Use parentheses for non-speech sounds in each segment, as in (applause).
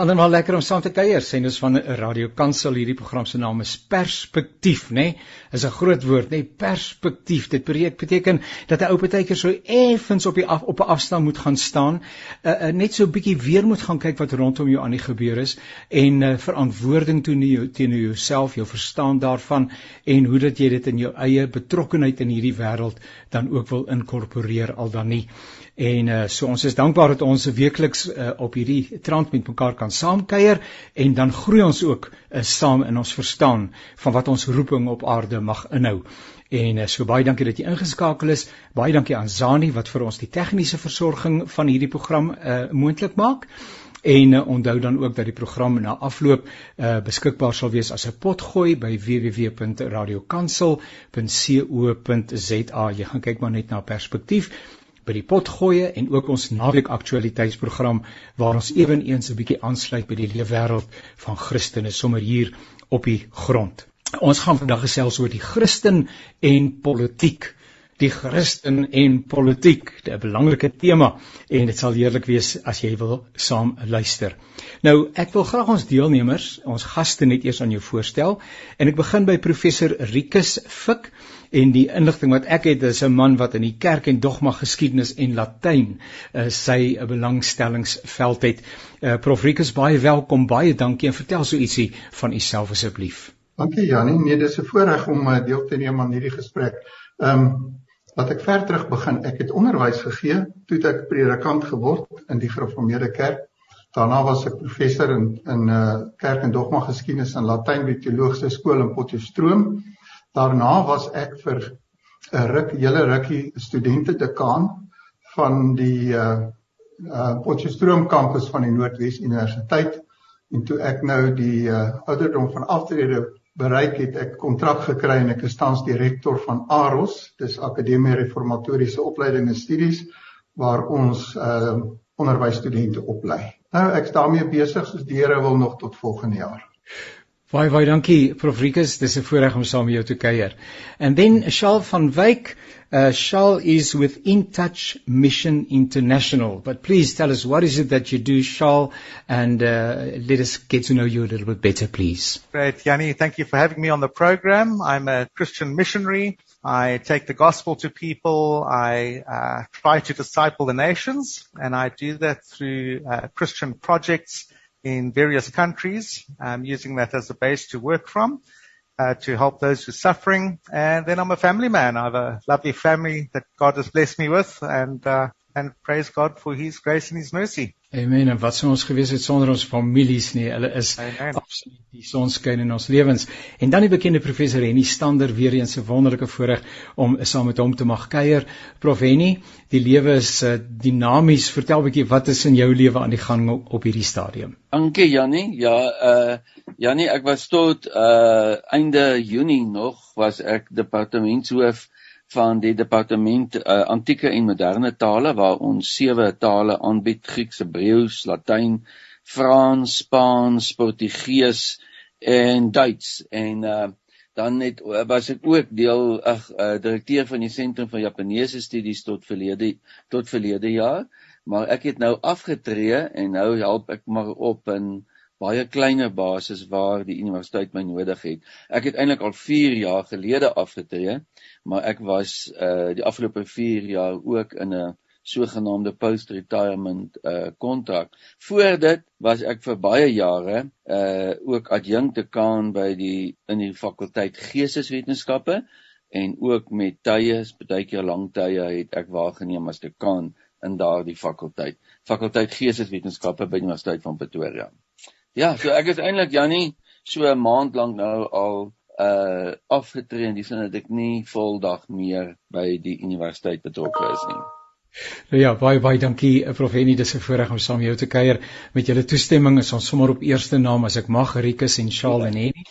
Almal lekker om saam te kuier. Sien ons van Radio Kansel hierdie program se naam is Perspektief, nê? Nee? Is 'n groot woord, nê? Nee? Perspektief. Dit beteken dat 'n ou partykeer so effens op die af, op 'n afstand moet gaan staan, uh, uh, net so 'n bietjie weer moet gaan kyk wat rondom jou aan die gebeur is en uh, verantwoording toeneem teenoor jouself, jou verstaan daarvan en hoe dat jy dit in jou eie betrokkenheid in hierdie wêreld dan ook wil inkorporeer al dan nie. En uh, so ons is dankbaar dat ons weekliks uh, op hierdie trant met mekaar kan saamkuier en dan groei ons ook uh, saam in ons verstaan van wat ons roeping op aarde mag inhou. En uh, so baie dankie dat jy ingeskakel is. Baie dankie aan Zani wat vir ons die tegniese versorging van hierdie program uh, moontlik maak. En uh, onthou dan ook dat die program na afloop uh, beskikbaar sal wees as 'n potgooi by www.radiokansel.co.za. Jy gaan kyk maar net na perspektief by die pot gooi en ook ons naweek aktualiteitsprogram waar ons ewenigs 'n bietjie aansluit by die leefwêreld van Christene sommer hier op die grond. Ons gaan vandag gesels oor die Christen en politiek. Die Christen en politiek, 'n belangrike tema en dit sal heerlik wees as jy wil saam luister. Nou, ek wil graag ons deelnemers, ons gaste net eers aan jou voorstel en ek begin by professor Rikus Fik en die inligting wat ek het is 'n man wat in die kerk en dogma geskiedenis en latyn uh, sy uh, belangstellingsveld het. Uh, Prof Rikus baie welkom, baie dankie en vertel so ietsie van u self asseblief. Dankie Janie, nee dis 'n voorreg om uh, deel te neem aan hierdie gesprek. Ehm um, Laat ek ver terug begin. Ek het onderwys gegee toe ek predikant geword in die gereformeerde kerk. Daarna was ek professor in in uh kerk en dogma geskiedenis en latyn by teologiese skool in Potchefstroom. Daarna was ek vir 'n ruk, hele rukkie studente dekaan van die uh uh Potchefstroom kampus van die Noordwes Universiteit en toe ek nou die uh ouderdom van aftrede bereik het, ek kontrak gekry en ek is tans direkteur van AROS, dis Akademie Reformatoriese Opleiding en Studies waar ons uh onderwysstudente oplei. Nou ek's daarmee besig soos die Here wil nog tot volgende jaar. Baie baie dankie Prof Rikus, dis 'n voorreg om saam met jou te kuier. And then Shal van Wyk, uh, is with In Touch Mission International. But please tell us what is it that you do Shal and uh, let us get to know you a little bit better please. Great, Yanni, thank you for having me on the program. I'm a Christian missionary. I take the gospel to people. I uh, try to disciple the nations, and I do that through uh, Christian projects in various countries, um, using that as a base to work from, uh, to help those who are suffering. And then I'm a family man. I have a lovely family that God has blessed me with, and uh, and praise God for His grace and His mercy. Amen. En wat sou ons gewees het sonder ons families nie? Hulle is Amen. absoluut die sonskyn in ons lewens. En dan die bekende professor Henny Stander weer eens 'n wonderlike voorreg om saam met hom te mag kuier. Prof Henny, die lewe is uh, dinamies. Vertel 'n bietjie wat is in jou lewe aan die gang op, op hierdie stadium? Dankie Jannie. Ja, uh Jannie, ek was tot uh einde Junie nog was ek departementshoof van die departement uh, antieke en moderne tale waar ons sewe tale aanbied: Grieks, Hebreëus, Latyn, Frans, Spaans, Portugees en Duits. En uh, dan het was ek ook deel ag uh, direkteur van die sentrum vir Japaneese studies tot verlede tot verlede jaar, maar ek het nou afgetree en nou help ek maar op in baie kleiner basis waar die universiteit my nodig het. Ek het eintlik al 4 jaar gelede afgetree, maar ek was uh die afgelope 4 jaar ook in 'n sogenaamde post-retirement uh kontrak. Voor dit was ek vir baie jare uh ook adjunkt dekaan by die in die fakulteit Geesteswetenskappe en ook met tye, baie keer lang tye het ek waargeneem as dekaan in daardie fakulteit. Fakulteit Geesteswetenskappe by die Universiteit van Pretoria. Ja, so ek is eintlik Jannie so 'n maand lank nou al uh afgetree in die sin dat ek nie voldag meer by die universiteit betrokke is nie. Nou ja, baie baie dankie eh, Prof Henny, dis 'n voorreg om saam met jou te kuier. Met julle toestemming is ons sommer op eerste naam as ek mag Rikus en Shaal en Henny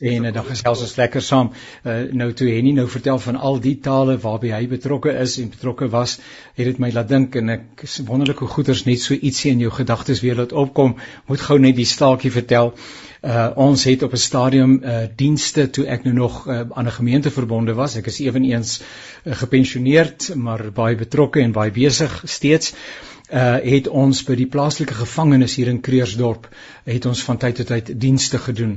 en uh, dan gesels ons lekker saam. Uh, nou toe Henny nou vertel van al die tale waarby hy betrokke is en betrokke was, het dit my laat dink en ek wonderlik hoe goeders net so ietsie in jou gedagtes weer laat opkom. Moet gou net die staaltjie vertel. Uh, ons het op 'n stadium uh, dienste toe ek nou nog uh, aan 'n gemeente verbonde was. Ek is eweneens uh, gepensioneerd, maar baie betrokke en baie besig steeds uh het ons by die plaaslike gevangenis hier in Kreersdorp het ons van tyd tot tyd dienste gedoen.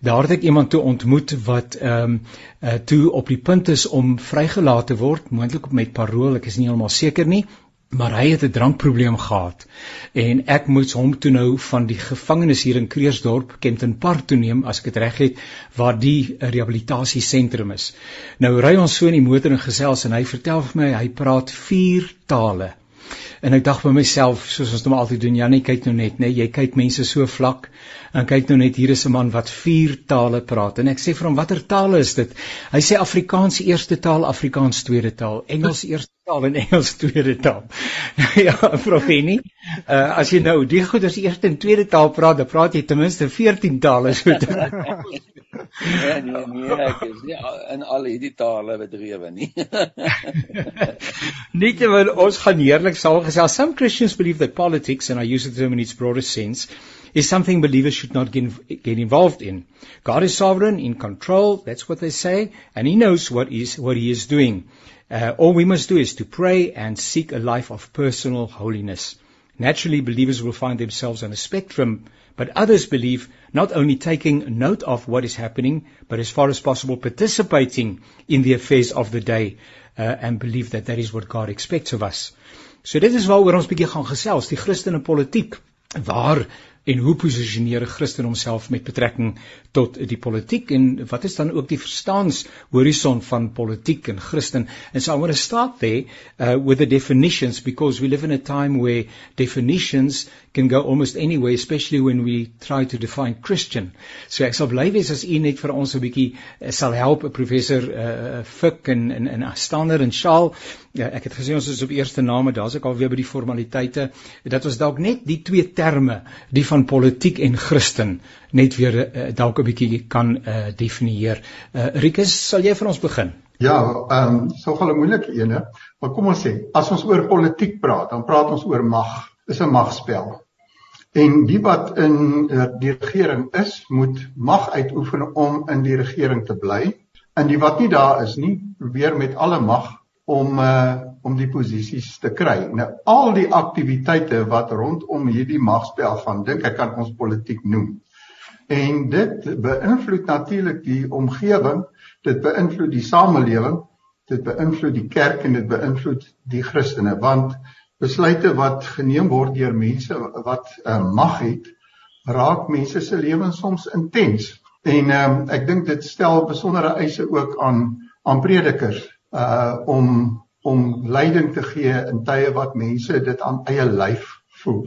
Daar het ek iemand toe ontmoet wat ehm um, uh toe op die punt is om vrygelaat te word, moontlik met parol, ek is nie heeltemal seker nie, maar hy het 'n drankprobleem gehad en ek moes hom toe nou van die gevangenis hier in Kreersdorp Kempton Park toe neem as ek dit reg het waar die rehabilitasie sentrum is. Nou ry ons so in die motor en gesels en hy vertel vir my hy praat 4 tale. En ek dink by myself soos ons hom altyd doen, Janie kyk nou net, nê, jy kyk mense so vlak en kyk nou net hier is 'n man wat 4 tale praat en ek sê vir hom watter tale is dit? Hy sê Afrikaans eerste taal, Afrikaans tweede taal, Engels eerste taal en Engels tweede taal. Nou (laughs) ja, profenie. Uh as jy nou die goeders eerste en tweede taal praat, dan praat jy ten minste 14 tale so. (laughs) nee, nee, nee, ek is nie in al hierdie tale bedrewe nie. (laughs) Nietemin ons gaan heerlik saam gesels. Some Christians believe that politics and I use the term in its broadest sense is something believers should not get, get involved in. God is sovereign, in control, that's what they say, and he knows what is what he is doing. Uh, all we must do is to pray and seek a life of personal holiness. Naturally, believers will find themselves on a spectrum, but others believe not only taking note of what is happening, but as far as possible participating in the affairs of the day uh, and believe that that is what God expects of us. So dit is waaroor ons bietjie gaan gesels, die Christelike politiek. Waar en hoe posisioneer 'n Christen homself met betrekking tot die politiek en wat is dan ook die verstaanshorison van politiek en Christen? And so want to start there uh, with the definitions because we live in a time where definitions can go almost anywhere especially when we try to define Christian. So ek sal bly wees as u net vir ons 'n bietjie uh, sal help professor uh, Fik en en en Stander en Shaal. Ja, ek het gesien ons is op eerste name daar's ek al weer by die formaliteite. Dat ons dalk net die twee terme die van politiek en Christen net weer uh, dalk 'n bietjie kan uh, definieer. Uh, Rikus, sal jy vir ons begin? Ja, ehm um, so gaan 'n moeilike ene, maar kom ons sê, as ons oor politiek praat, dan praat ons oor mag. Dis 'n magspel. En die wat in die regering is, moet mag uitoefen om in die regering te bly. En die wat nie daar is nie, probeer met alle mag om uh om die posisies te kry. Nou al die aktiwiteite wat rondom hierdie magspel van dink ek kan ons politiek noem. En dit beïnvloed natuurlik die omgewing, dit beïnvloed die samelewing, dit beïnvloed die kerk en dit beïnvloed die Christene want besluite wat geneem word deur mense wat 'n uh, eh, mag het, raak mense se lewens soms intens. En um, ek dink dit stel besondere eise ook aan aan predikers uh om om leiding te gee in tye wat mense dit aan eie lyf voel.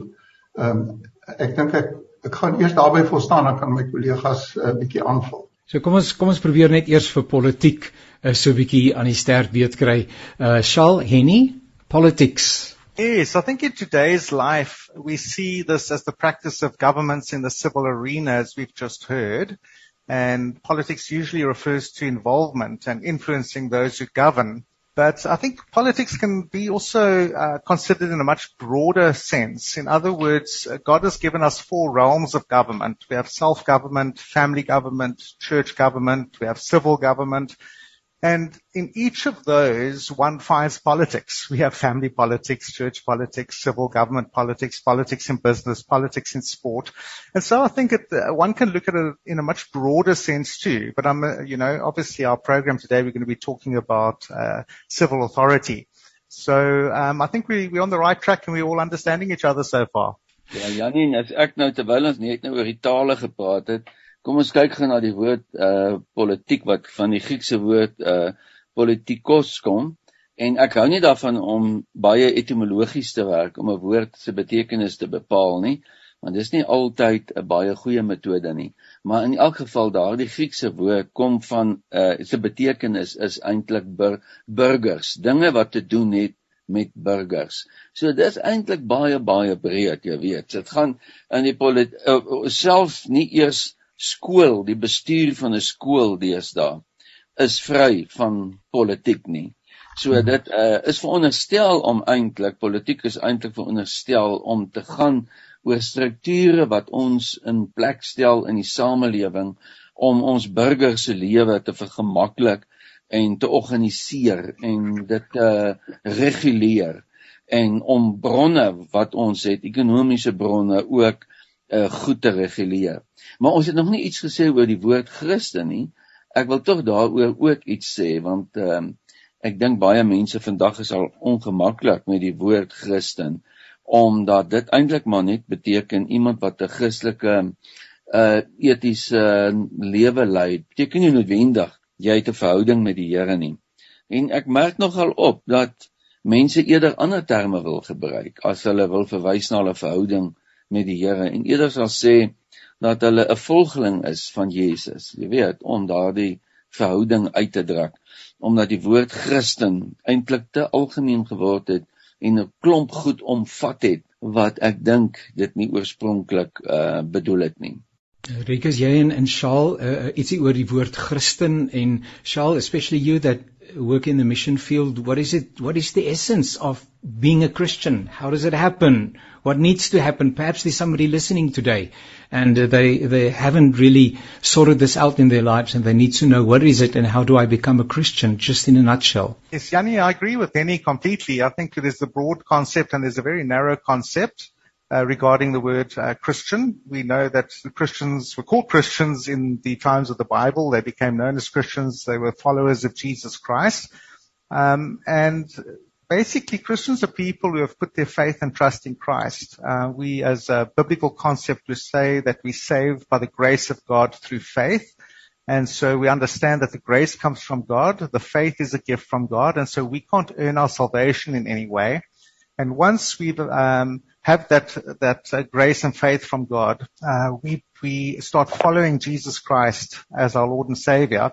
Um, ek dink ek ek gaan eers daarby volstaan dan kan my kollegas 'n uh, bietjie aanvul. So kom ons kom ons probeer net eers vir politiek uh, so 'n bietjie aan die sterk weet kry. Uh Shal Henny, politics. Yes, I think in today's life we see this as the practice of governments in the civil arena as we've just heard. And politics usually refers to involvement and influencing those who govern. But I think politics can be also uh, considered in a much broader sense. In other words, uh, God has given us four realms of government. We have self-government, family government, church government, we have civil government, and in each of those, one finds politics. We have family politics, church politics, civil government politics, politics in business, politics in sport. And so I think it, uh, one can look at it in a much broader sense too. But I'm, uh, you know, obviously our program today, we're going to be talking about uh, civil authority. So um, I think we, we're on the right track and we're all understanding each other so far. Ja, Janine, as ek nou terwyl ons net nou oor die tale gepraat het, Kom ons kyk gou na die woord uh politiek wat van die Griekse woord uh politikos kom en ek hou nie daarvan om baie etimologies te werk om 'n woord se betekenis te bepaal nie want dis nie altyd 'n baie goeie metode nie maar in elk geval daardie Griekse woord kom van uh se betekenis is eintlik bur burgers dinge wat te doen het met burgers. So dis eintlik baie baie breed, jy weet. Dit gaan in die uh, self nie eers skool, die bestuur van 'n skool deesdae is vry van politiek nie. So hmm. dit uh, is veronderstel om eintlik politiek is eintlik veronderstel om te gaan oor strukture wat ons in plek stel in die samelewing om ons burgers se lewe te vergemaklik en te organiseer en dit te uh, reguleer en om bronne wat ons het, ekonomiese bronne ook uh, goed te reguleer. Maar ons het nog nie iets gesê oor die woord Christen nie. Ek wil tog daaroor ook iets sê want ehm uh, ek dink baie mense vandag is al ongemaklik met die woord Christen omdat dit eintlik maar net beteken iemand wat 'n Christelike uh etiese lewe lei. Beteken nie noodwendig jy het 'n verhouding met die Here nie. En ek merk nogal op dat mense eerder ander terme wil gebruik as hulle wil verwys na 'n verhouding met die Here en eerder sal sê dat hulle 'n volgeling is van Jesus. Jy weet, om daardie verhouding uit te druk omdat die woord Christen eintlik te algemeen geword het en 'n klomp goed omvat het wat ek dink dit nie oorspronklik uh bedoel het nie. Rikus jy en en Shaal uh, ietsie oor die woord Christen en Shaal especially you that work in the mission field what is it what is the essence of being a Christian? How does it happen? What needs to happen? Perhaps there's somebody listening today and uh, they they haven't really sorted this out in their lives and they need to know what is it and how do I become a Christian just in a nutshell. Yes Yanni I agree with Henny completely. I think there's a broad concept and there's a very narrow concept regarding the word uh, Christian. We know that the Christians were called Christians in the times of the Bible. They became known as Christians. They were followers of Jesus Christ. Um, and basically Christians are people who have put their faith and trust in Christ. Uh, we as a biblical concept we say that we saved by the grace of God through faith. And so we understand that the grace comes from God. The faith is a gift from God. And so we can't earn our salvation in any way. And once we've um, have that that uh, grace and faith from God, uh, we we start following Jesus Christ as our Lord and Savior.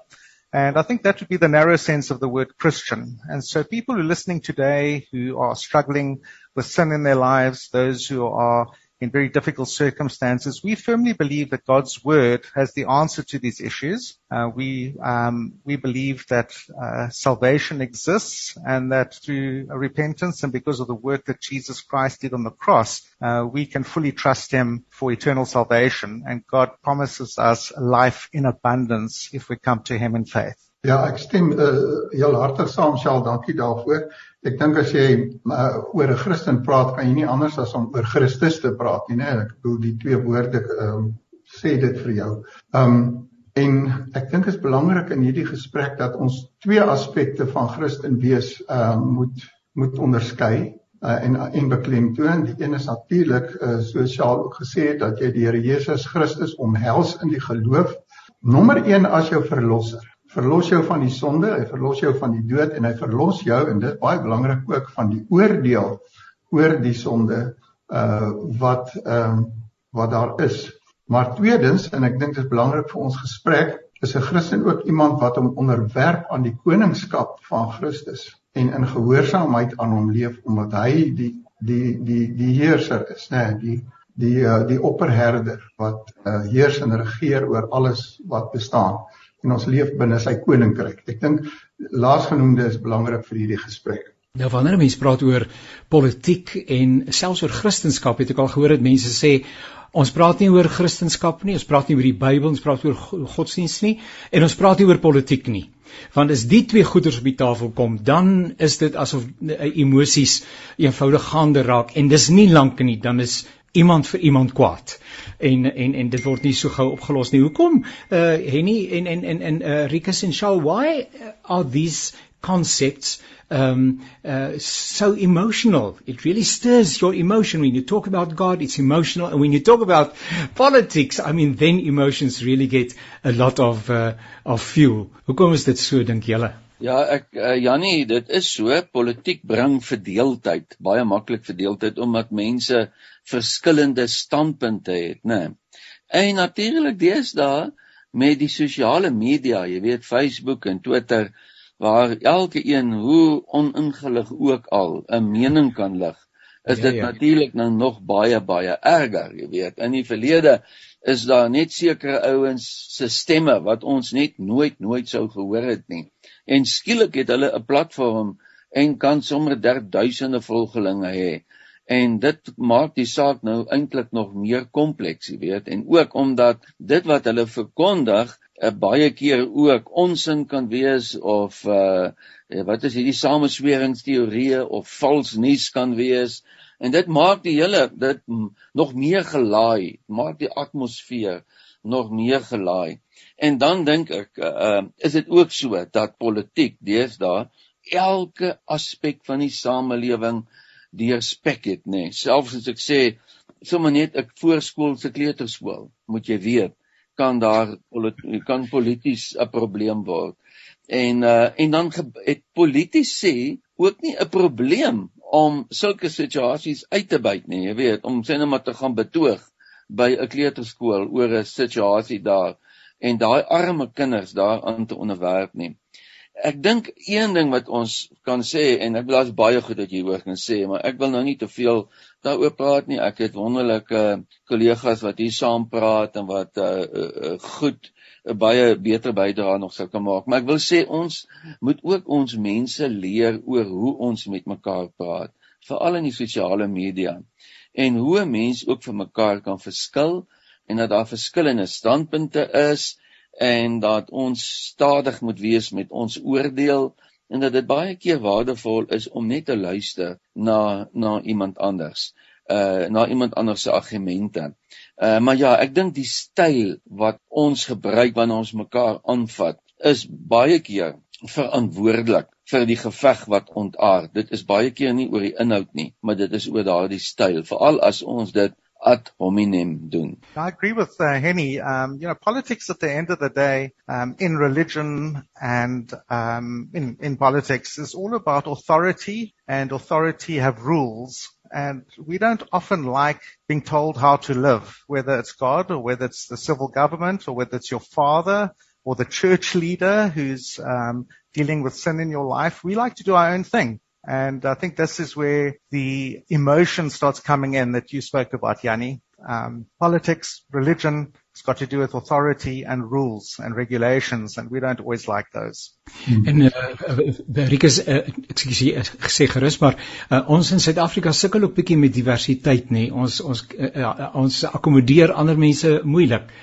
And I think that would be the narrow sense of the word Christian. And so people who are listening today who are struggling with sin in their lives, those who are in very difficult circumstances. We firmly believe that God's word has the answer to these issues. Uh, we um, we believe that uh, salvation exists, and that through repentance and because of the work that Jesus Christ did on the cross, uh, we can fully trust Him for eternal salvation. And God promises us life in abundance if we come to Him in faith. Ja, ek stem uh, heel hartig saam, Shaal, dankie daarvoor. Ek dink as jy uh, oor 'n Christen praat, kan jy nie anders as om oor Christus te praat nie, né? Ek bedoel die twee woorde um, sê dit vir jou. Um en ek dink dit is belangrik in hierdie gesprek dat ons twee aspekte van Christen wees um moet moet onderskei uh, en en beklemtoon. Die een is natuurlik uh, soos Shaal ook gesê dat jy die Here Jesus Christus omhels in die geloof. Nommer 1 as jou verlosser verlos jou van die sonde, hy verlos jou van die dood en hy verlos jou en dit baie belangrik ook van die oordeel oor die sonde uh wat ehm uh, wat daar is. Maar tweedens en ek dink dit is belangrik vir ons gesprek, is 'n Christen ook iemand wat hom onderwerp aan die koningskap van Christus en in gehoorsaamheid aan hom leef omdat hy die die die die heerser is, né, nee, die die uh, die opperherder wat uh, heers en regeer oor alles wat bestaan en ons leef binne sy koninkryk. Ek dink laasgenoemde is belangrik vir hierdie gesprek. Nou wanneer mense praat oor politiek en selfs oor kristendom, het ek al gehoor dat mense sê ons praat nie oor kristendom nie, ons praat nie oor die Bybel, ons praat oor godsdienst nie en ons praat nie oor politiek nie. Want as die twee goeders op die tafel kom, dan is dit asof eh, emosies eenvoudig gaande raak en dis nie lank nie, dan is iemand vir iemand kwaad. En en en dit word nie so gou opgelos nie. Hoekom? Uh Henny en en en en uh Rikus en Shaw, why are these concepts um uh so emotional? It really stirs your emotion when you talk about God, it's emotional and when you talk about politics, I mean then emotions really get a lot of uh of fuel. Hoekom is dit so dink julle? Ja, ek uh, Jannie, dit is so, politiek bring verdeeldheid, baie maklik verdeeldheid omdat mense verskillende standpunte het, né? En natuurlik deesdae met die sosiale media, jy weet Facebook en Twitter waar elke een hoe oningelig ook al 'n mening kan lig, is ja, dit ja. natuurlik nou nog baie baie erger, jy weet. In die verlede is daar net sekere ouens se stemme wat ons net nooit nooit sou gehoor het nie. En skielik het hulle 'n platform en kan sommer duisende volgelinge hê en dit maak die saak nou eintlik nog meer kompleks, jy weet, en ook omdat dit wat hulle verkondig uh, baie keer ook onsin kan wees of uh wat is hierdie samesweringsteorieë of vals nuus kan wees. En dit maak die hele dit nog meer gelaai maak die atmosfeer nog meer gelaai. En dan dink ek uh is dit ook so dat politiek deesdae elke aspek van die samelewing deurspek het nê nee. selfs as ek sê sommer net ek voorskoolse kleuterskool moet jy weet kan daar kan polities 'n probleem word. En uh en dan het politici ook nie 'n probleem om sulke situasies uit te byt nie, jy weet, om sê net maar te gaan betoog by 'n kleuterskool oor 'n situasie daar en daai arme kinders daaraan te onderwerp nie. Ek dink een ding wat ons kan sê en ek wil daar's baie goed wat jy hoor kan sê, maar ek wil nou nie te veel daaroor praat nie. Ek het wonderlike kollegas wat hier saam praat en wat uh, uh, goed 'n uh, baie beter bydra nog sou kan maak. Maar ek wil sê ons moet ook ons mense leer oor hoe ons met mekaar praat, veral in die sosiale media. En hoe 'n mens ook vir mekaar kan verskil en dat daar verskillende standpunte is en dat ons stadig moet wees met ons oordeel en dat dit baie keer waardevol is om net te luister na na iemand anders uh na iemand anders se argumente. Uh maar ja, ek dink die styl wat ons gebruik wanneer ons mekaar aanvat is baie keer verantwoordelik vir die geveg wat ontaard. Dit is baie keer nie oor die inhoud nie, maar dit is oor daardie styl, veral as ons dit ad hominem doen. I agree with uh, Henny. Um, you know, politics at the end of the day, um, in religion and um, in, in politics is all about authority and authority have rules. And we don't often like being told how to live, whether it's God or whether it's the civil government or whether it's your father or the church leader who's um, dealing with sin in your life. We like to do our own thing. And I think this is where the emotion starts coming in that you spoke about, Yanni. Um, politics, religion, it's got to do with authority and rules and regulations, and we don't always like those. En uh, Rikus, uh, ek sê gesê gerus, maar uh, ons in Suid-Afrika sukkel ook bietjie met diversiteit, nê. Nee. Ons ons uh, uh, ons akkommodeer ander mense moeilik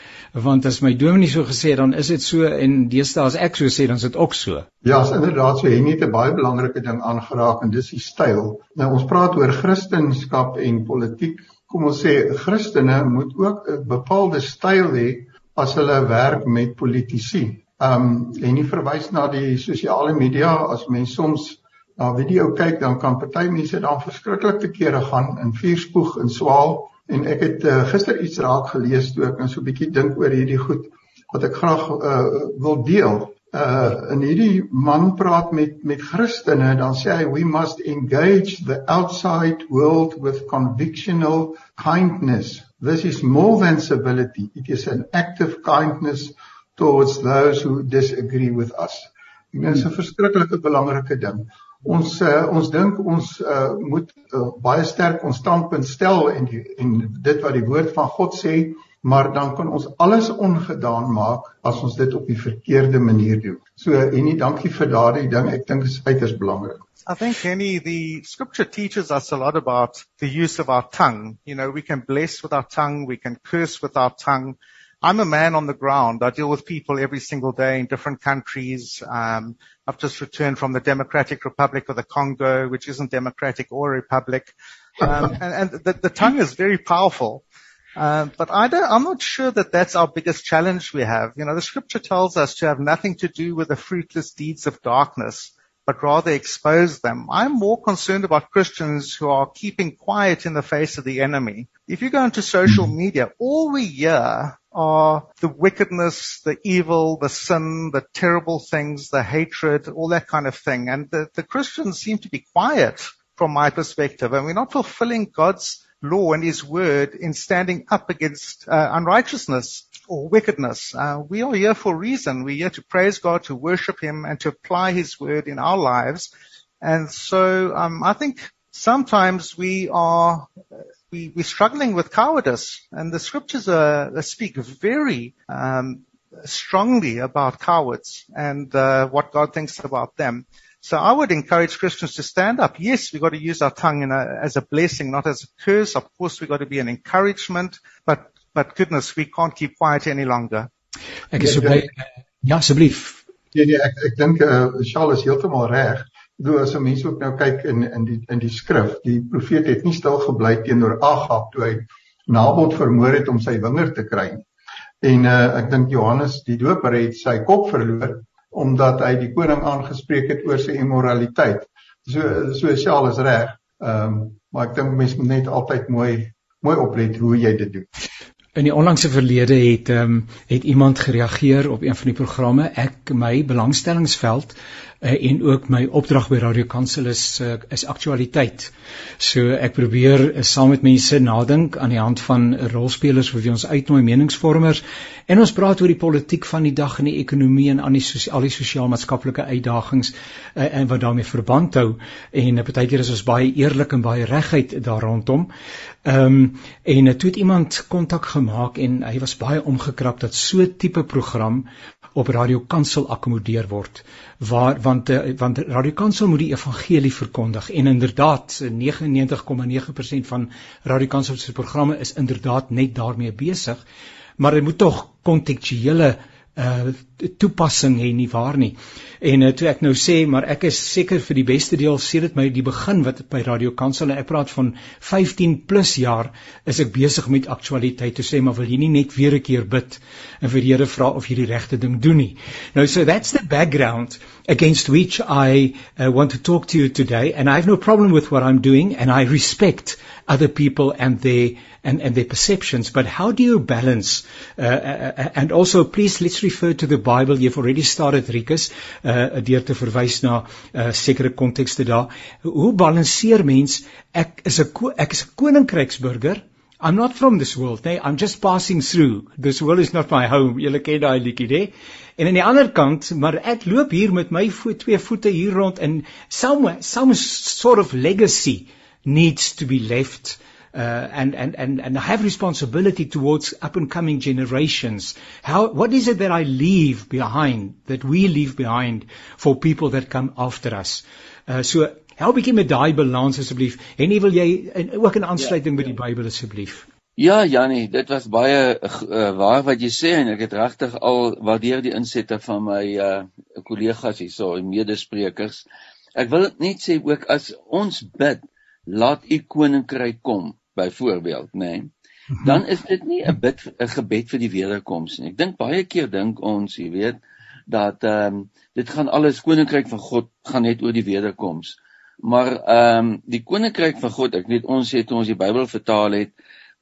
want as my dominee so gesê dan is dit so en deesdae as ek so sê dan is dit ook so. Ja, is inderdaad so. Hy het 'n baie belangrike ding aangeraak en dis die styl. Nou ons praat oor Christendom en politiek. Kom ons sê Christene moet ook 'n bepaalde styl hê as hulle werk met politici. Um en nie verwys na die sosiale media as mens soms na video kyk dan kan party mense dan verskriklik te kere gaan in vuurspoeg en swaal En ek het uh, gister iets raak gelees toe ek nou so 'n bietjie dink oor hierdie goed wat ek graag uh, wil deel. Uh in hierdie man praat met met Christene dan sê hy we must engage the outside world with convictional kindness. This is more than civility. It is an active kindness towards those who disagree with us. Ek dink dit is 'n verskriklike belangrike ding ons uh, ons dink ons uh, moet uh, baie sterk ons standpunt stel en die, en dit wat die woord van God sê maar dan kan ons alles ongedaan maak as ons dit op die verkeerde manier doen. So en nie dankie vir daardie ding. Ek dink dit is uiters belangrik. I think any the scripture teaches us a lot about the use of our tongue. You know, we can bless with our tongue, we can curse with our tongue. I'm a man on the ground. I deal with people every single day in different countries. Um, I've just returned from the Democratic Republic of the Congo, which isn't democratic or a republic. Um, (laughs) and, and the, the, tongue is very powerful. Um, but I don't, I'm not sure that that's our biggest challenge we have. You know, the scripture tells us to have nothing to do with the fruitless deeds of darkness, but rather expose them. I'm more concerned about Christians who are keeping quiet in the face of the enemy. If you go into social media, all we hear are the wickedness, the evil, the sin, the terrible things, the hatred, all that kind of thing. And the, the Christians seem to be quiet from my perspective, and we're not fulfilling God's law and His word in standing up against uh, unrighteousness or wickedness. Uh, we are here for a reason. We're here to praise God, to worship Him, and to apply His word in our lives. And so um, I think sometimes we are we, we're struggling with cowardice, and the scriptures uh, speak very um, strongly about cowards and uh, what God thinks about them. So I would encourage Christians to stand up. Yes, we've got to use our tongue a, as a blessing, not as a curse. Of course, we've got to be an encouragement, but but goodness, we can't keep quiet any longer. Ek is so bly Ja, asseblief. Nee nee, ek ek dink eh uh, Charles is heeltemal reg. Doe as 'n mens ook nou kyk in in die in die skrif, die profeet het nie stil gebly teenoor Agab toe hy Nabot vermoor het om sy wingerd te kry nie. En uh ek dink Johannes die Doper het sy kop verloor omdat hy die koning aangespreek het oor sy immoraliteit. So so Charles is reg. Ehm um, maar ek dink mense moet net altyd mooi mooi oplet hoe jy dit doen. In die onlangse verlede het ehm um, het iemand gereageer op een van die programme. Ek my belangstellingsveld uh, en ook my opdrag by Radio Kansel is uh, is aktualiteit. So ek probeer uh, saam met mense nadink aan die hand van rolspelers wie ons uitnooi meningsvormers en ons praat oor die politiek van die dag en die ekonomie en aan die al die sosiaal-maatskaplike uitdagings uh, en wat daarmee verband hou en uh, partykeer is ons baie eerlik en baie reguit daar rondom. Ehm um, en toe het iemand kontak gemaak en hy was baie omgekrap dat so tipe program op Radio Kansel akkommodeer word waar want eh, want Radio Kansel moet die evangelie verkondig en inderdaad 99,9% van Radio Kansel se programme is inderdaad net daarmee besig maar dit moet tog kontekstuele uh toepassing hê nie waar nie. En uh, toe ek nou sê maar ek is seker vir die beste deel sedert my die begin wat by Radio Kansel en ek praat van 15 plus jaar is ek besig met aktualiteit te sê maar wil jy nie net weer 'n keer bid en vir die Here vra of jy die regte ding doen nie. Nou so that's the background against which I uh, want to talk to you today and I have no problem with what I'm doing and I respect other people and their and, and their perceptions. But how do you balance? Uh, uh, uh, and also, please let's refer to the Bible. You've already started, Rikus, uh, deur te verwys na uh, sekere kontekste daar. Hoe balanseer mens ek is 'n ek is 'n koninkryksburger? I'm not from this world, nee, I'm just passing through. This world is not my home. Julle ken daai liedjie, nee. En aan die ander kant, maar ek loop hier met my voet twee voete hier rond in some some sort of legacy needs to be left uh, and, and, and, and have responsibility towards up and coming generations. How, what is it that I leave behind, that we leave behind for people that come after us? Uh, so, help bietjie met daai balans asseblief. En nie wil jy en ook in aansluiting ja, met die ja. Bybel asseblief. Ja, Jannie, dit was baie uh, waar wat jy sê en ek het regtig al waardeer die insette van my uh kollegas hierso, die medesprekers. Ek wil net sê ook as ons bid, laat u koninkryk kom byvoorbeeld, nê. Nee, dan is dit nie 'n bid 'n gebed vir die wederkoms nie. Ek dink baie keer dink ons, jy weet, dat ehm um, dit gaan alles koninkryk van God gaan net oor die wederkoms. Maar ehm um, die koninkryk van God, ek weet ons het ons die Bybel vertaal het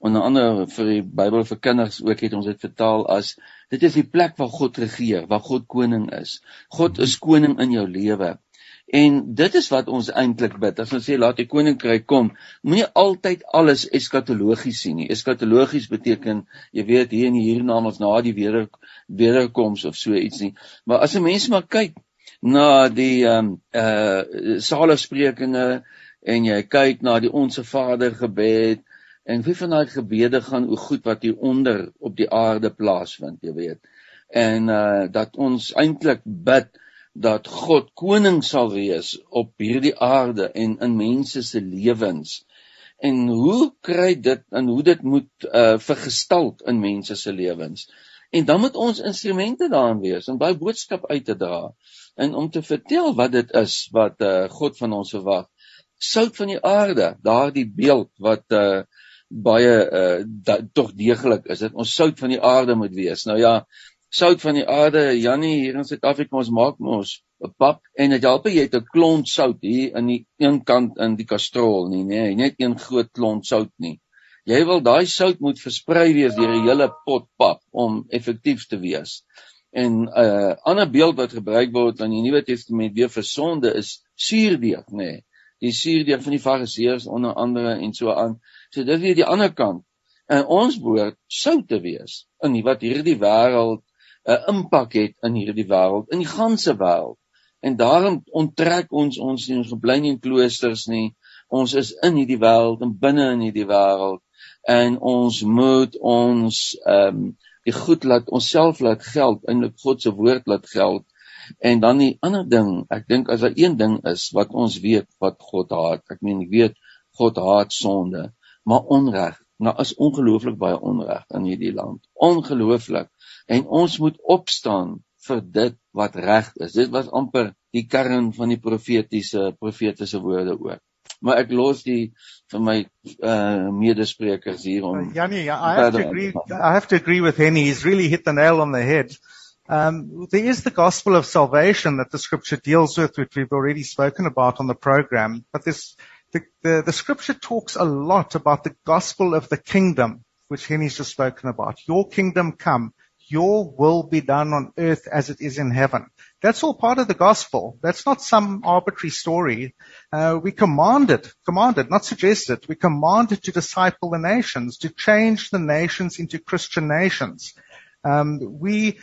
onder andere vir die Bybel vir kinders ook het ons dit vertaal as dit is die plek waar God regeer, waar God koning is. God is koning in jou lewe. En dit is wat ons eintlik bid. As ons sê laat die koninkryk kom, moenie altyd alles eskatologies sien nie. Eskatologies beteken jy weet hier en hiernamaals na die weder wederkoms of so iets nie. Maar as 'n mens maar kyk na die ehm um, uh saligsprekinge en jy kyk na die onsse Vader gebed en wie van daai gebede gaan o goed wat hier onder op die aarde plaasvind, jy weet. En uh dat ons eintlik bid dat God koning sal wees op hierdie aarde en in mense se lewens. En hoe kry dit en hoe dit moet uh vergestalt in mense se lewens? En dan moet ons instrumente daarin wees om baie boodskap uit te dra en om te vertel wat dit is wat uh God van ons verwag. Sout van die aarde, daardie beeld wat uh baie uh tog deeglik is dit ons sout van die aarde moet wees. Nou ja, sout van die aarde. Jannie hier in Suid-Afrika ons maak mos 'n pap en dit help jy het 'n klont sout hier in die een kant in die kastrol nie, nê, nee, net een groot klont sout nie. Jy wil daai sout moet versprei wees deur die hele pot pap om effektief te wees. En 'n uh, ander beeld wat gebruik word aan die Nuwe Testament weer vir sonde is suurdeeg, nê. Nee. Die suurdeeg van die Fariseërs onder andere en so aan. So dit weer die ander kant. En ons behoort sout te wees in wat hierdie wêreld 'n uh, impak het in hierdie wêreld, in die ganse wêreld. En daarom onttrek ons ons nie ons gebly nie in kloosters nie. Ons is in hierdie wêreld en binne in hierdie wêreld en ons moet ons ehm um, die goed laat onsself laat geld in God se woord laat geld. En dan die ander ding, ek dink as daar een ding is wat ons weet wat God haat. Ek meen ek weet God haat sonde, maar onreg Nou is ongelooflik baie onreg in hierdie land. Ongelooflik. En ons moet opstaan vir dit wat reg is. Dit was amper die kern van die profetiese profetiese woorde ook. Maar ek los die vir my uh medesprekers hier om uh, Janie, I have to agree I have to agree with Henny. He's really hit the nail on the head. Um, there is the gospel of salvation that the scripture deals with, which we've already spoken about on the program. But this, the, the, the scripture talks a lot about the gospel of the kingdom, which Henny's just spoken about. Your kingdom come. Your will be done on earth as it is in heaven. That's all part of the gospel. That's not some arbitrary story. Uh, we commanded, commanded, not suggested, we commanded to disciple the nations, to change the nations into Christian nations. Um, we,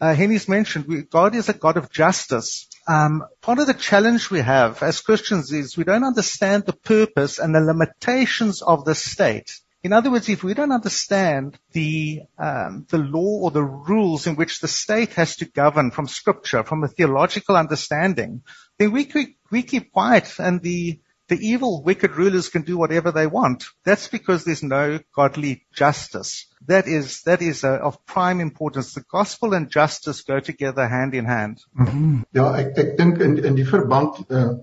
uh, Henny's mentioned, we, God is a God of justice. Um, part of the challenge we have as Christians is we don't understand the purpose and the limitations of the state. In other words, if we don't understand the um, the law or the rules in which the state has to govern from Scripture, from a theological understanding, then we keep, we keep quiet, and the the evil, wicked rulers can do whatever they want. That's because there's no godly justice. That is that is uh, of prime importance. The gospel and justice go together hand in hand. Mm-hmm. Ja, ek ek dink in in die verband uh,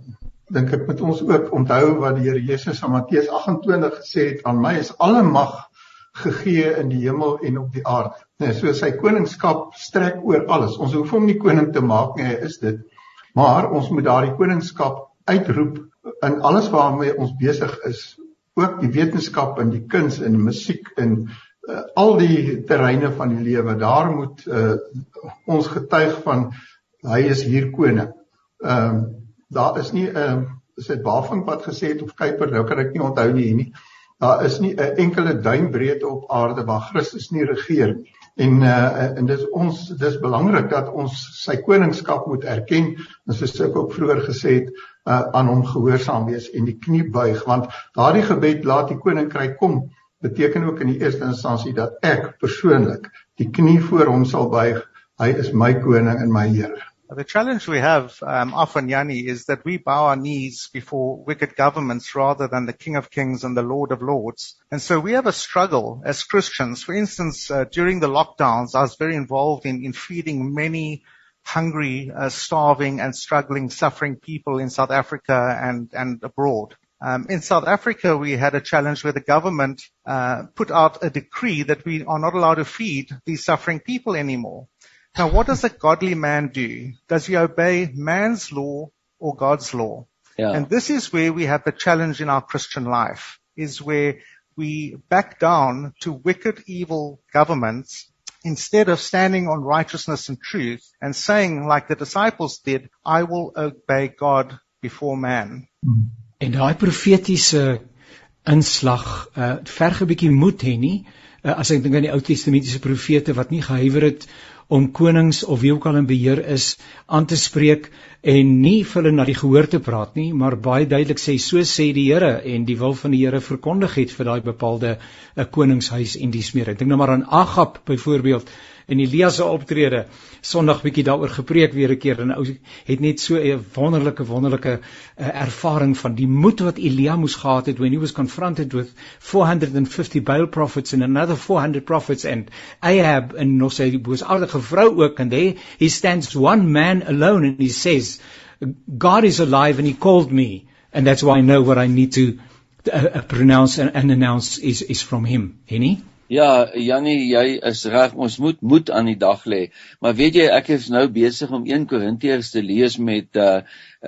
dink ek moet ons ook onthou wat die Here Jesus aan Matteus 28 gesê het aan my is alle mag gegee in die hemel en op die aarde. Nee, so sy koningskap strek oor alles. Ons hoef hom nie koning te maak nie, hy is dit. Maar ons moet daardie koningskap uitroep in alles waarmee ons besig is. Ook die wetenskap en die kuns en die musiek en uh, al die terreine van die lewe. Daar moet uh, ons getuig van hy is hier koning. Ehm uh, daar is nie 'n uh, is dit Bafink wat gesê het of Kuiper nou kan ek nie onthou nie hier nie. Daar is nie 'n enkele duimbreedte op aarde waar Christus nie regeer nie. En uh, en dis ons dis belangrik dat ons sy koningskap moet erken. En soos ek ook vroeër gesê het, uh, aan hom gehoorsaam wees en die knie buig want daardie gebed laat die koninkryk kom beteken ook in die eerste instansie dat ek persoonlik die knie voor hom sal buig. Hy is my koning en my Here. The challenge we have um, often, Yanni, is that we bow our knees before wicked governments rather than the King of Kings and the Lord of Lords. And so we have a struggle as Christians. For instance, uh, during the lockdowns, I was very involved in, in feeding many hungry, uh, starving and struggling, suffering people in South Africa and, and abroad. Um, in South Africa, we had a challenge where the government uh, put out a decree that we are not allowed to feed these suffering people anymore. Now, what does a godly man do? Does he obey man's law or God's law? Yeah. And this is where we have the challenge in our Christian life, is where we back down to wicked, evil governments instead of standing on righteousness and truth and saying, like the disciples did, I will obey God before man. En daai profetiese inslag uh verg 'n bietjie moed hê nie uh, as ek dink aan die Ou Testamentiese profete wat nie gehuiwer het om konings of wie ook al in beheer is aan te spreek en nie vir hulle na die gehoor te praat nie, maar baie duidelik sê so sê die Here en die wil van die Here verkondig het vir daai bepaalde 'n uh, koningshuis en dies meer. Ek dink nou maar aan Agab byvoorbeeld in Elia se optrede Sondag bietjie daaroor gepreek weer 'n keer en ou het net so 'n wonderlike wonderlike uh, ervaring van die moed wat Elia moes gehad het when he was confronted with 450 Baal prophets and another 400 prophets and Ahab en nog sy boosaardige vrou ook and there he stands one man alone and he says God is alive and he called me and that's why I know what I need to uh, pronounce and, and announce is is from him. Henny? Ja, Jannie, jy is reg. Ons moet moed aan die dag lê. Maar weet jy, ek is nou besig om 1 Korintiërs te lees met 'n uh,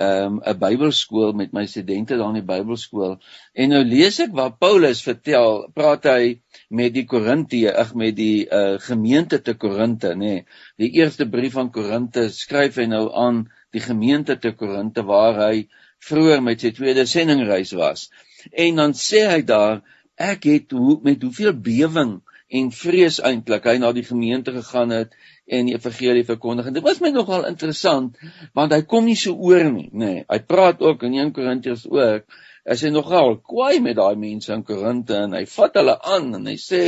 um, 'n Bybelskool met my studente daar in die Bybelskool. En nou lees ek waar Paulus vertel, praat hy met die Korintië, ag met die uh, gemeente te Korinte, nê. Nee. Die eerste brief van Korinte skryf hy nou aan die gemeente te Korinte waar hy vroeër met sy tweede sendingreis was. En dan sê hy daar ek het hoe met hoeveel bewering en vrees eintlik hy na die gemeente gegaan het en die evangelie verkondig. En dit was my nogal interessant want hy kom nie so oor nie, nê. Nee, hy praat ook in 1 Korintiërs ook as hy nogal kwaai met daai mense in Korinte en hy vat hulle aan en hy sê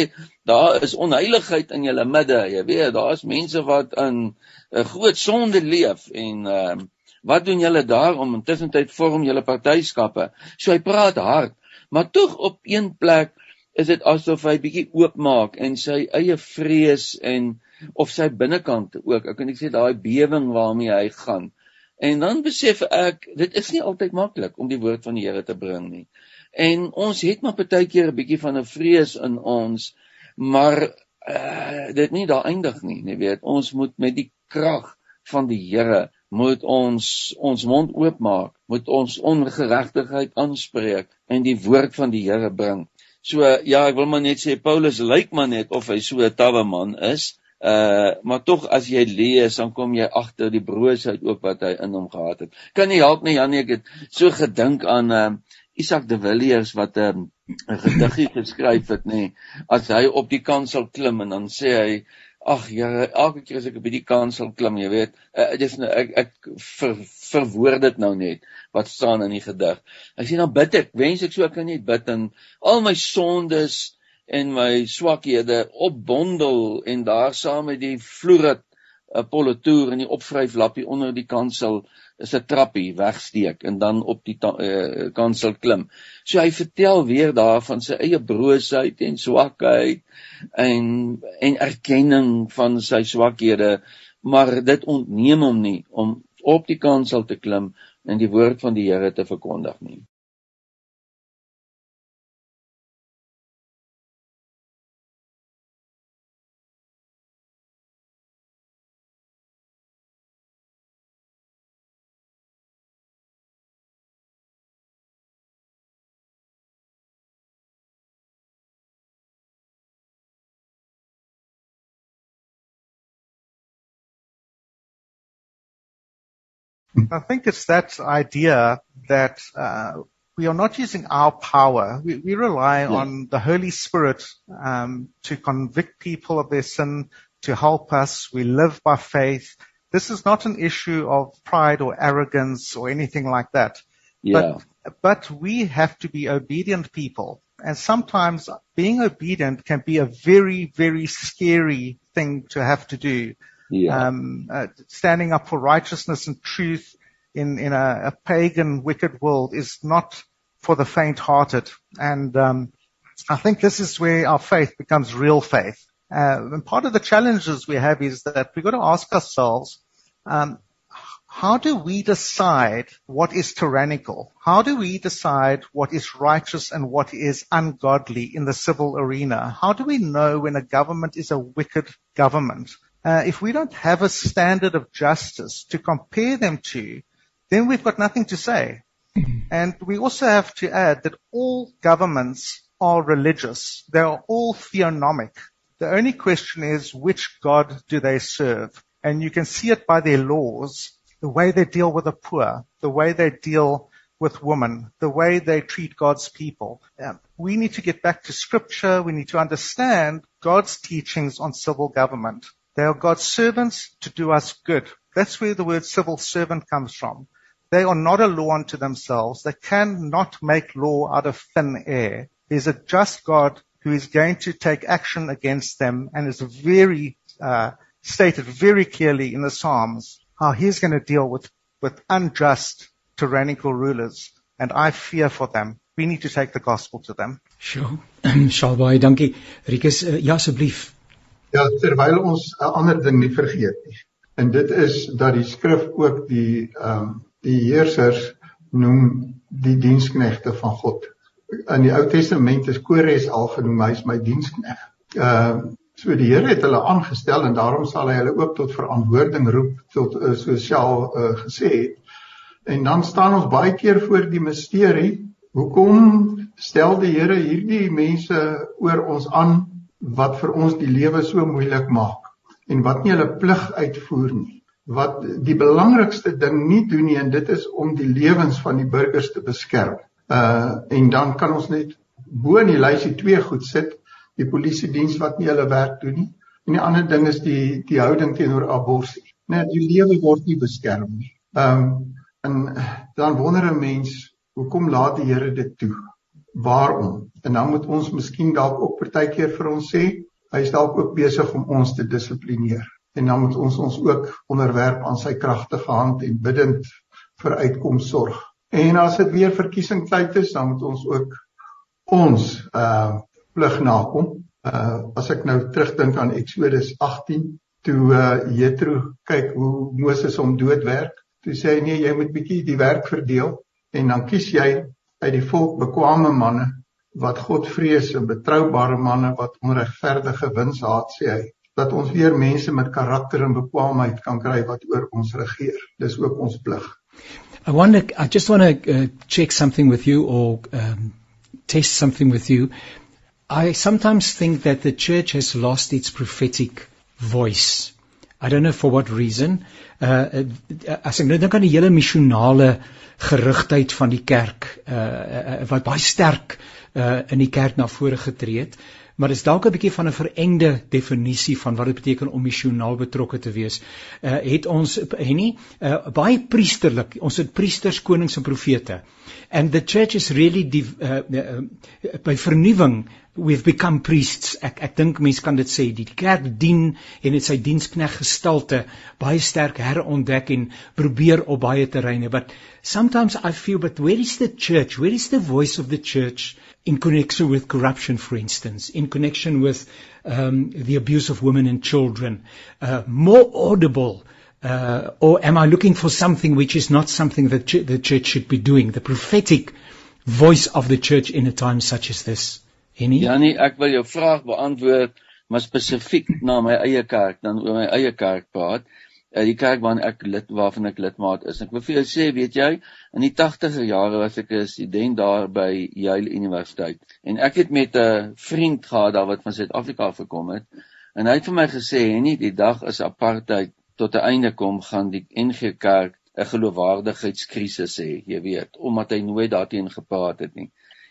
daar is onheiligheid in julle midde. Jy weet, daar's mense wat in 'n groot sonde leef en ehm uh, wat doen julle daar om intussen tyd vorm julle partyskappe? So hy praat hard maar tog op een plek is dit asof hy bietjie oopmaak en sy eie vrees en of sy binnekant ook ek kan nie sê daai bewing waarmee hy gaan en dan besef ek dit is nie altyd maklik om die woord van die Here te bring nie en ons het maar baie keer 'n bietjie van 'n vrees in ons maar uh, dit nie daar eindig nie jy weet ons moet met die krag van die Here moet ons ons mond oopmaak, moet ons ongeregtigheid aanspreek en die woord van die Here bring. So ja, ek wil maar net sê Paulus lyk maar net of hy so 'n tawwe man is. Uh maar tog as jy lees dan kom jy agter die broosheid ook wat hy in hom gehad het. Kan nie help nie Janie, ek het so gedink aan uh Isak de Villiers wat 'n um, 'n gediggie (laughs) geskryf het nê. As hy op die kansel klim en dan sê hy Ag Here, elke keer as ek op hierdie kansel klim, jy weet, uh, dis nou ek ek ver, verwoord dit nou net wat staan in die gedig. Ek sê dan bid ek, wens ek so kan net bid en al my sondes en my swakhede opbondel en daar saam met die vloerit 'n politoer en die opvryflappie onder die kansel is 'n trappie wegsteek en dan op die uh, kansel klim. So hy vertel weer daarvan sy eie broosheid en swakheid en en erkenning van sy swakhede, maar dit ontneem hom nie om op die kansel te klim en die woord van die Here te verkondig nie. I think it's that idea that uh, we are not using our power. We, we rely yeah. on the Holy Spirit um, to convict people of their sin, to help us. We live by faith. This is not an issue of pride or arrogance or anything like that. Yeah. But, but we have to be obedient people. And sometimes being obedient can be a very, very scary thing to have to do yeah. um, uh, standing up for righteousness and truth in, in a, a, pagan, wicked world is not for the faint-hearted. And um, I think this is where our faith becomes real faith. Uh, and part of the challenges we have is that we've got to ask ourselves, um, how do we decide what is tyrannical? How do we decide what is righteous and what is ungodly in the civil arena? How do we know when a government is a wicked government? Uh, if we don't have a standard of justice to compare them to, then we've got nothing to say. And we also have to add that all governments are religious. They are all theonomic. The only question is which God do they serve? And you can see it by their laws, the way they deal with the poor, the way they deal with women, the way they treat God's people. Um, we need to get back to scripture. We need to understand God's teachings on civil government. They are God's servants to do us good. That's where the word civil servant comes from. They are not a law unto themselves. They cannot make law out of thin air. There's a just God who is going to take action against them and is very uh, stated very clearly in the Psalms how he's going to deal with, with unjust tyrannical rulers. And I fear for them. We need to take the gospel to them. Sure. (clears throat) Shalbaai, dankie. Rikus, uh, ja asseblief. Ja, terwyl ons 'n ander ding nie vergeet nie. En dit is dat die skrif ook die ehm um, die heersers noem die diensknegte van God. In die Ou Testament is Kores al genoem hy is my dienskneg. Ehm uh, so die Here het hulle aangestel en daarom sal hy hulle ook tot verantwoording roep tot uh, sosiaal uh, gesê het. En dan staan ons baie keer voor die misterie. Hoekom stel die Here hierdie mense oor ons aan wat vir ons die lewe so moeilik maak en wat nie hulle plig uitvoer nie wat die belangrikste ding nie doen nie en dit is om die lewens van die burgers te beskerm. Uh en dan kan ons net bo in die lysie twee goed sit, die polisie diens wat nie hulle werk doen nie. En die ander ding is die die houding teenoor abortus. Net die lewe word nie beskerm nie. Um en dan wonder 'n mens, hoekom laat die Here dit toe? Waarom? En dan moet ons miskien dalk ook partykeer vir ons sê hy is dalk ook besig om ons te dissiplineer. En dan moet ons ons ook onderwerp aan sy kragtige hand en bidend vir uitkoms sorg. En as dit weer verkiesingstyd is dan moet ons ook ons uh plig nakom. Uh as ek nou terugdink aan Eksodus 18 toe uh Jethro kyk hoe Moses hom doodwerk, toe sê hy nee, jy moet bietjie die werk verdeel en dan kies jy uit die volk bekwame manne wat God vrees en betroubare manne wat onregverdige wins haat sê hy dat ons weer mense met karakter en bekwaamheid kan kry wat oor ons regeer. Dis ook ons plig. I wonder I just want to uh, check something with you or um, test something with you. I sometimes think that the church has lost its prophetic voice. I don't know for what reason. Uh, uh as ek nou dink aan die hele missionale gerigtheid van die kerk uh, uh wat baie sterk uh in die kerk na vore getree het, maar dis dalk 'n bietjie van 'n verengde definisie van wat dit beteken om missionaal betrokke te wees. Uh het ons Henny uh, baie priesterlik. Ons het priesters, konings en profete. And the church is really die, uh, uh, by vernuwing we've become priests. Ek ek dink mense kan dit sê die kerk dien en dit sy dienskneg gestalte baie sterk herontdek en probeer op baie terreine. But sometimes I feel but where is the church? Where is the voice of the church in connection with corruption for instance, in connection with um, the abuse of women and children, uh, more audible uh, or am I looking for something which is not something that ch- the church should be doing? The prophetic voice of the church in a time such as this. Henny? Ja nee, ek wil jou vraag beantwoord, maar spesifiek na my eie kerk, dan oor my eie kerk praat. Uh, die kerk waarin ek lid waarvan ek lidmaat is. Ek wil vir jou sê, weet jy, in die 80er jare was ek 'n student daar by Yale Universiteit en ek het met 'n vriend gehad daar wat van Suid-Afrika gekom het en hy het vir my gesê, "Henny, die dag as apartheid tot 'n einde kom, gaan die NG Kerk 'n geloofwaardigheidskrisis hê, jy weet, omdat hy nooit daarteen gepraat het nie."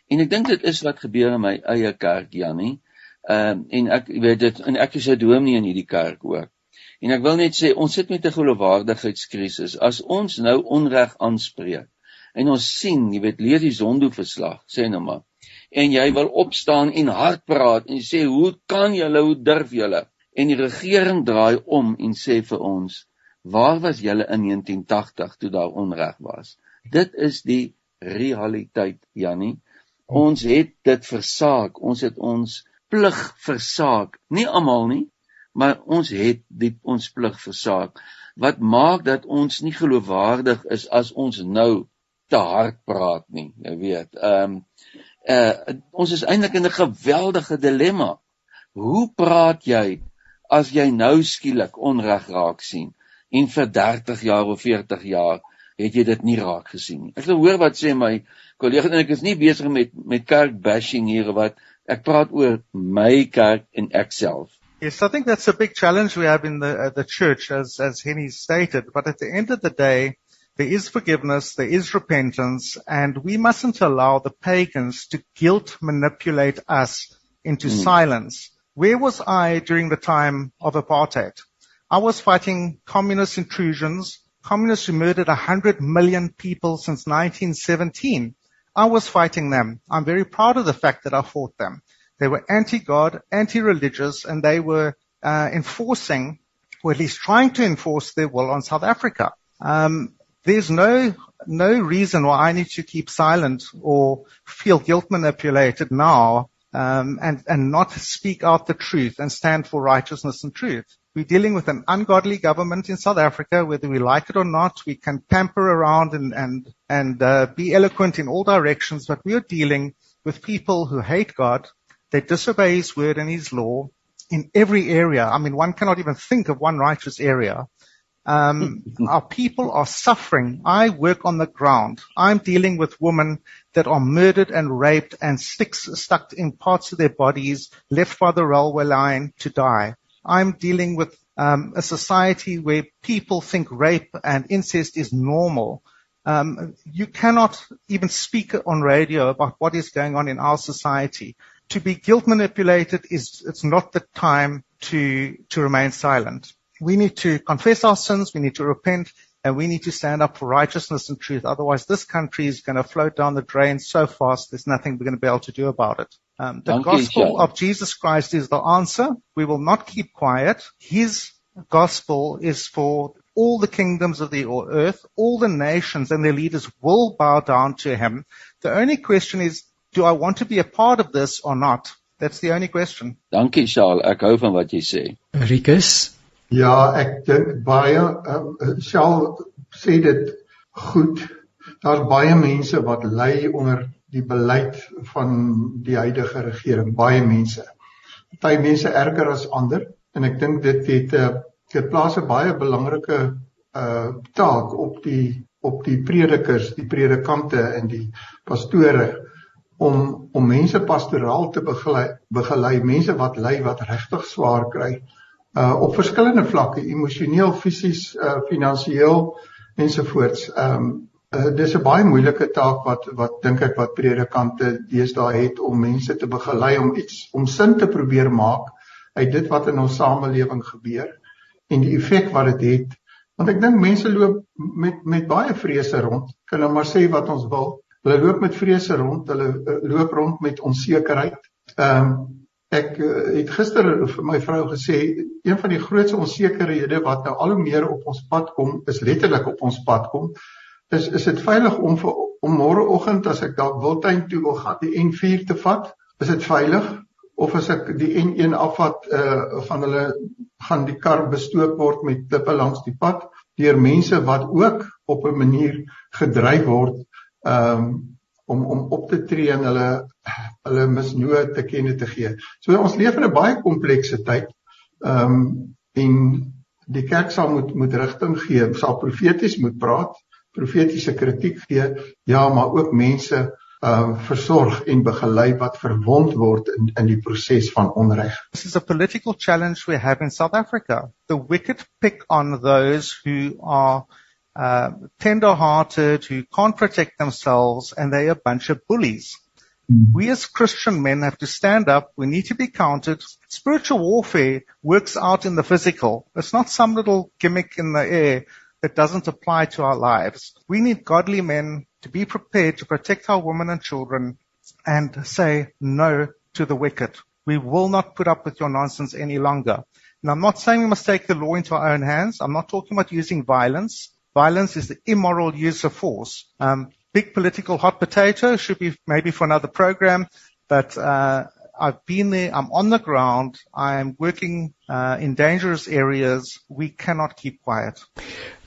En ek dink dit is wat gebeur in my eie kerk Jannie. Ehm uh, en ek weet dit en ek is 'n dominee in hierdie kerk ook. En ek wil net sê ons sit met 'n geloofwaardigheidskrisis. As ons nou onreg aanspreek en ons sien, jy weet, lees die sondoverslag, sê nou maar. En jy wil opstaan en hard praat en sê, "Hoe kan julle, hoe durf julle?" En die regering draai om en sê vir ons, "Waar was julle in 1980 toe daar onreg was?" Dit is die realiteit, Jannie. Ons het dit versaak. Ons het ons plig versaak. Nie almal nie, maar ons het dit ons plig versaak. Wat maak dat ons nie geloofwaardig is as ons nou te hard praat nie, jy weet. Ehm um, uh ons is eintlik in 'n geweldige dilemma. Hoe praat jy as jy nou skielik onreg raak sien en vir 30 jaar of 40 jaar het jy dit nie raak gesien nie. Ek wil hoor wat sê my kollega en ek is nie besig met met kerk bashing hier wat ek praat oor my kerk en ek self. Yes, I think that's a big challenge we have in the uh, the church as as Henny stated, but at the end of the day there is forgiveness, there is repentance, and we mustn't allow the pagans to guilt manipulate us into mm. silence. Where was I during the time of apartheid? I was fighting communist intrusions communists who murdered 100 million people since 1917. I was fighting them. I'm very proud of the fact that I fought them. They were anti-God, anti-religious, and they were uh, enforcing, or at least trying to enforce their will on South Africa. Um, there's no no reason why I need to keep silent or feel guilt manipulated now um, and and not speak out the truth and stand for righteousness and truth. We're dealing with an ungodly government in South Africa, whether we like it or not. We can pamper around and and and uh, be eloquent in all directions, but we are dealing with people who hate God. They disobey His word and His law in every area. I mean, one cannot even think of one righteous area. Um, (laughs) our people are suffering. I work on the ground. I'm dealing with women that are murdered and raped and sticks stuck in parts of their bodies, left by the railway line to die. I'm dealing with um, a society where people think rape and incest is normal. Um, you cannot even speak on radio about what is going on in our society. To be guilt manipulated is it's not the time to to remain silent. We need to confess our sins. We need to repent. And we need to stand up for righteousness and truth. Otherwise, this country is going to float down the drain so fast, there's nothing we're going to be able to do about it. Um, the Thank gospel you, of Jesus Christ is the answer. We will not keep quiet. His gospel is for all the kingdoms of the earth, all the nations and their leaders will bow down to him. The only question is, do I want to be a part of this or not? That's the only question. Dankie Shaal, ek hou van wat jy sê. Rikus? Ja, ek dink baie uh, Shaal sê dit goed. Daar's baie mense wat ly onder die beleid van die huidige regering, baie mense. Party mense erger as ander en ek dink dit het 'n uh, dit plaas 'n baie belangrike uh taak op die op die predikers, die predikante en die pastore om om mense pastoraal te begelei, begelei mense wat ly wat regtig swaar kry uh op verskillende vlakke, emosioneel, fisies, uh finansiëel ensovoorts. Um uh, dis 'n baie moeilike taak wat wat dink ek wat predikante deesdae het om mense te begelei om iets om sin te probeer maak uit dit wat in ons samelewing gebeur en die effek wat dit het, het. Want ek dink mense loop met met baie vrese rond. Kan nou maar sê wat ons wil. Hulle loop met vrese rond, hulle uh, loop rond met onsekerheid. Ehm um, ek uh, het gister vir my vrou gesê een van die grootste onsekerhede wat nou al hoe meer op ons pad kom, is letterlik op ons pad kom, is is dit veilig om vir om môreoggend as ek dalk Wildtuin toe wil gaan die N4 te vat? Is dit veilig? of as ek die N1 afvat uh van hulle gaan die kar bestook word met klippe langs die pad deur mense wat ook op 'n manier gedryf word um om om op te tree en hulle hulle misnoë te kenne te gee. So ons leef in 'n baie komplekse tyd. Um en die kerk sal moet moet rigting gee, sal profeties moet praat, profetiese kritiek gee, ja, maar ook mense uh versorg en begelei wat verwond word in in die proses van onreg. This is a political challenge we have in South Africa. The wicked pick on those who are tender-hearted, who can't protect themselves, and they're a bunch of bullies. Mm. We as Christian men have to stand up. We need to be counted. Spiritual warfare works out in the physical. It's not some little gimmick in the air that doesn't apply to our lives. We need godly men to be prepared to protect our women and children and say no to the wicked. We will not put up with your nonsense any longer. And I'm not saying we must take the law into our own hands. I'm not talking about using violence. Violence is the immoral use of force. Um, big political hot potato should be maybe for another program, but uh, I've been there. I'm on the ground. I'm working uh, in dangerous areas. We cannot keep quiet.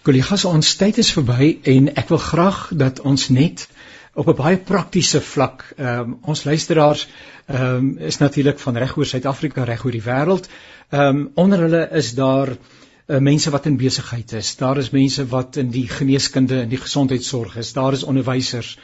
Kollegas, ons tyd is verby en ek wil graag dat ons net op 'n baie praktiese vlak, um, ons luisteraars um, is natuurlik van reg oor Suid-Afrika, reg oor die wêreld. Ehm um, onder hulle is daar uh, mense wat in besigheid is. Daar is mense wat in die geneeskunde en die gesondheidsorg is. Daar is onderwysers.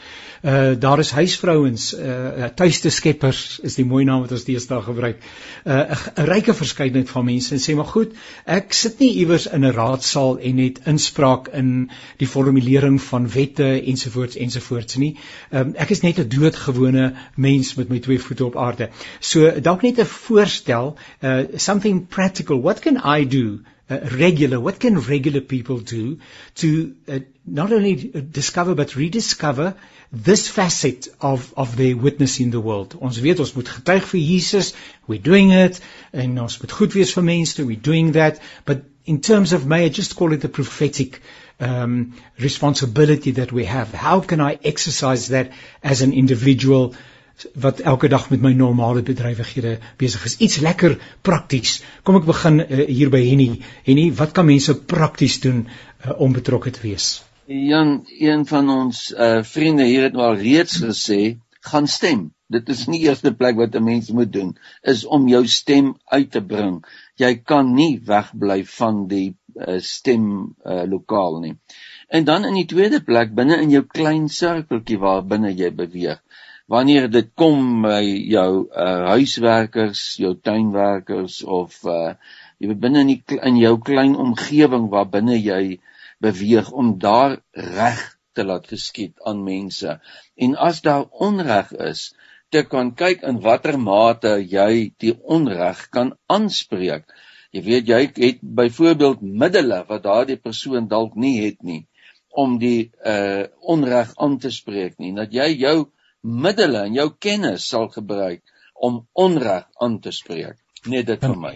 Uh daar is huisvrouens, uh tuiste skeppers is die mooi naam wat ons deesdae gebruik. Uh 'n ryke verskeidenheid van mense en sê maar goed, ek sit nie iewers in 'n raadsaal en net inspraak in die formulering van wette ensovoorts ensovoorts nie. Um ek is net 'n doodgewone mens met my twee voete op aarde. So dalk net 'n voorstel, uh something practical. What can I do uh, regular, what can regular people do to uh, not only discover but rediscover this facet of of their witness in the world. Ons weet ons moet getuig vir Jesus. We're doing it en ons moet goed wees vir mense. We're doing that. But in terms of may I just call it a prophetic um responsibility that we have. How can I exercise that as an individual? Wat elke dag met my normale bedrywighede besig is. Iets lekker prakties. Kom ek begin uh, hier by Henny. Henny, wat kan mense prakties doen uh, om betrokke te wees? Jan, een van ons uh, vriende hier het al reeds gesê, gaan stem. Dit is nie eerste plek wat 'n mens moet doen is om jou stem uit te bring. Jy kan nie wegbly van die uh, stem uh, lokaal nie. En dan in die tweede plek binne in jou klein sirkeltjie waar binne jy beweeg wanneer dit kom by jou uh, huiswerkers, jou tuinwerkers of uh, jy binne in die in jou klein omgewing waar binne jy beweeg om daar reg te laat geskied aan mense. En as daar onreg is, te kan kyk in watter mate jy die onreg kan aanspreek. Jy weet jy het byvoorbeeld middele wat daardie persoon dalk nie het nie om die uh onreg aan te spreek nie. Dat jy jou middele en jou kennis sal gebruik om onreg aan te spreek. Nee, dit vir my.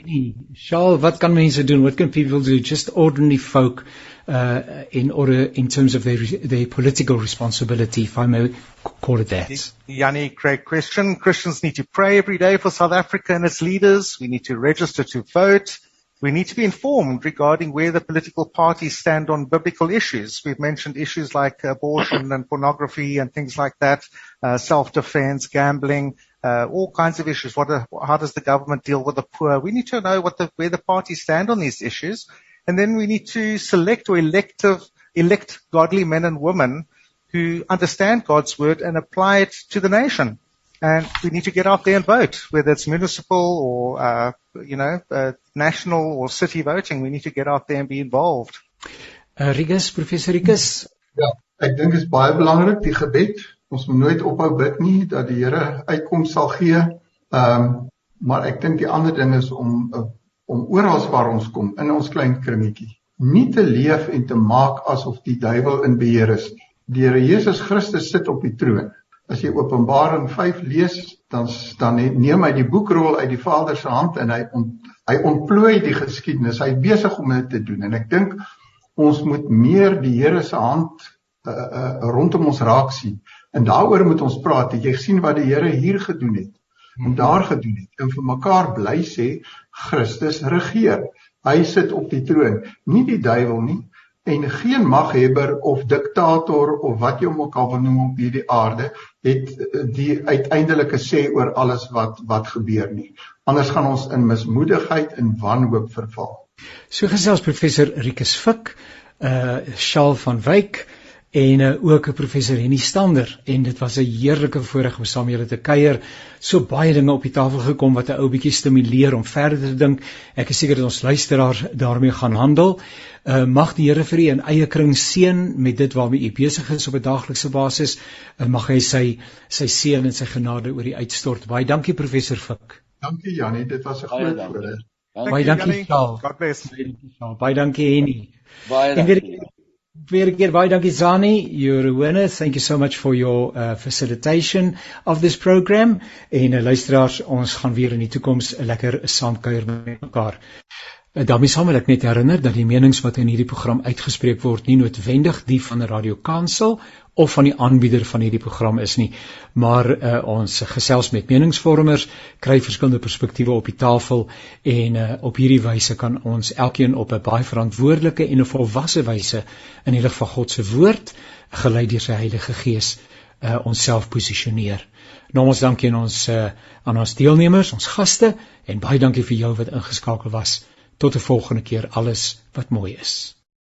Charles, wat kan mense doen? What can people do? Just ordinary folk uh in order in terms of their their political responsibility if I may call it that. Yanni, great question. Christians need to pray every day for South Africa and its leaders. We need to register to vote. We need to be informed regarding where the political parties stand on biblical issues. We've mentioned issues like abortion and pornography and things like that, uh, self-defense, gambling, uh, all kinds of issues. What, how does the government deal with the poor? We need to know what the, where the parties stand on these issues. And then we need to select or elective, elect godly men and women who understand God's word and apply it to the nation. And we need to get out there and vote, whether it's municipal or, uh, you know, uh, national or city voting. We need to get out there and be involved. Uh, Rigus, Professor Rigus. Ja, ek dink is baie belangrik die gebed. Ons moet nooit ophou bid nie dat die Here uitkoms sal gee. Ehm um, maar ek dink die ander ding is om om oral waar ons kom in ons klein kringetjie nie te leef en te maak asof die duiwel in beheer is nie. Die Here Jesus Christus sit op die troon. As jy Openbaring 5 lees, dan dan neem hy die boekrol uit die Vader se hand en hy ont, hy ontplooi die geskiedenis. Hy besig om dit te doen en ek dink ons moet meer die Here se hand uh, uh, rondom ons raak sien. En daaroor moet ons praat. Jy sien wat die Here hier gedoen het en daar gedoen het en vir mekaar bly sê Christus regeer. Hy sit op die troon, nie die duiwel nie en geen maghebber of diktator of wat jy hom ook al wil noem op hierdie aarde het eh, die uiteindelike sê oor alles wat wat gebeur nie. Anders gaan ons in mismoedigheid en wanhoop verval. So gesels professor Rikus Fik, uh Shaal van Wyk en uh, ook 'n professor Henny Stander en dit was 'n heerlike voorreg om saam met julle te kuier. So baie dinge op die tafel gekom wat 'n ou bietjie stimuleer om verder te dink. Ek is seker dat ons luisteraars daarmee gaan handel. Uh mag die Here vir u in eie kring seën met dit waarmee u besig is op 'n daaglikse basis. Uh, mag hy sy sy seën en sy genade oor u uitstort. Baie dankie professor Fik. Dankie Jannie, dit was 'n groot voorreg. Baie dankie Charles. God bless. Baie dankie Henny. Baie dankie. Weer keer baie dankie Zani, you're a winner. Thank you so much for your uh, facilitation of this program. En uh, luisteraars, ons gaan weer in die toekoms lekker saamkuier met mekaar. Uh, daarmee saam wil ek net herinner dat die menings wat in hierdie program uitgespreek word nie noodwendig die van 'n Radio Kansel of van die aanbieder van hierdie program is nie, maar uh, ons gesels met meningsvormers, kry verskillende perspektiewe op die tafel en uh, op hierdie wyse kan ons elkeen op 'n baie verantwoordelike en 'n volwasse wyse in die lig van God se woord gelei deur sy Heilige Gees uh, onsself posisioneer. Nogals dankie aan ons uh, aan ons deelnemers, ons gaste en baie dankie vir jou wat ingeskakel was. Tot 'n volgende keer alles wat mooi is.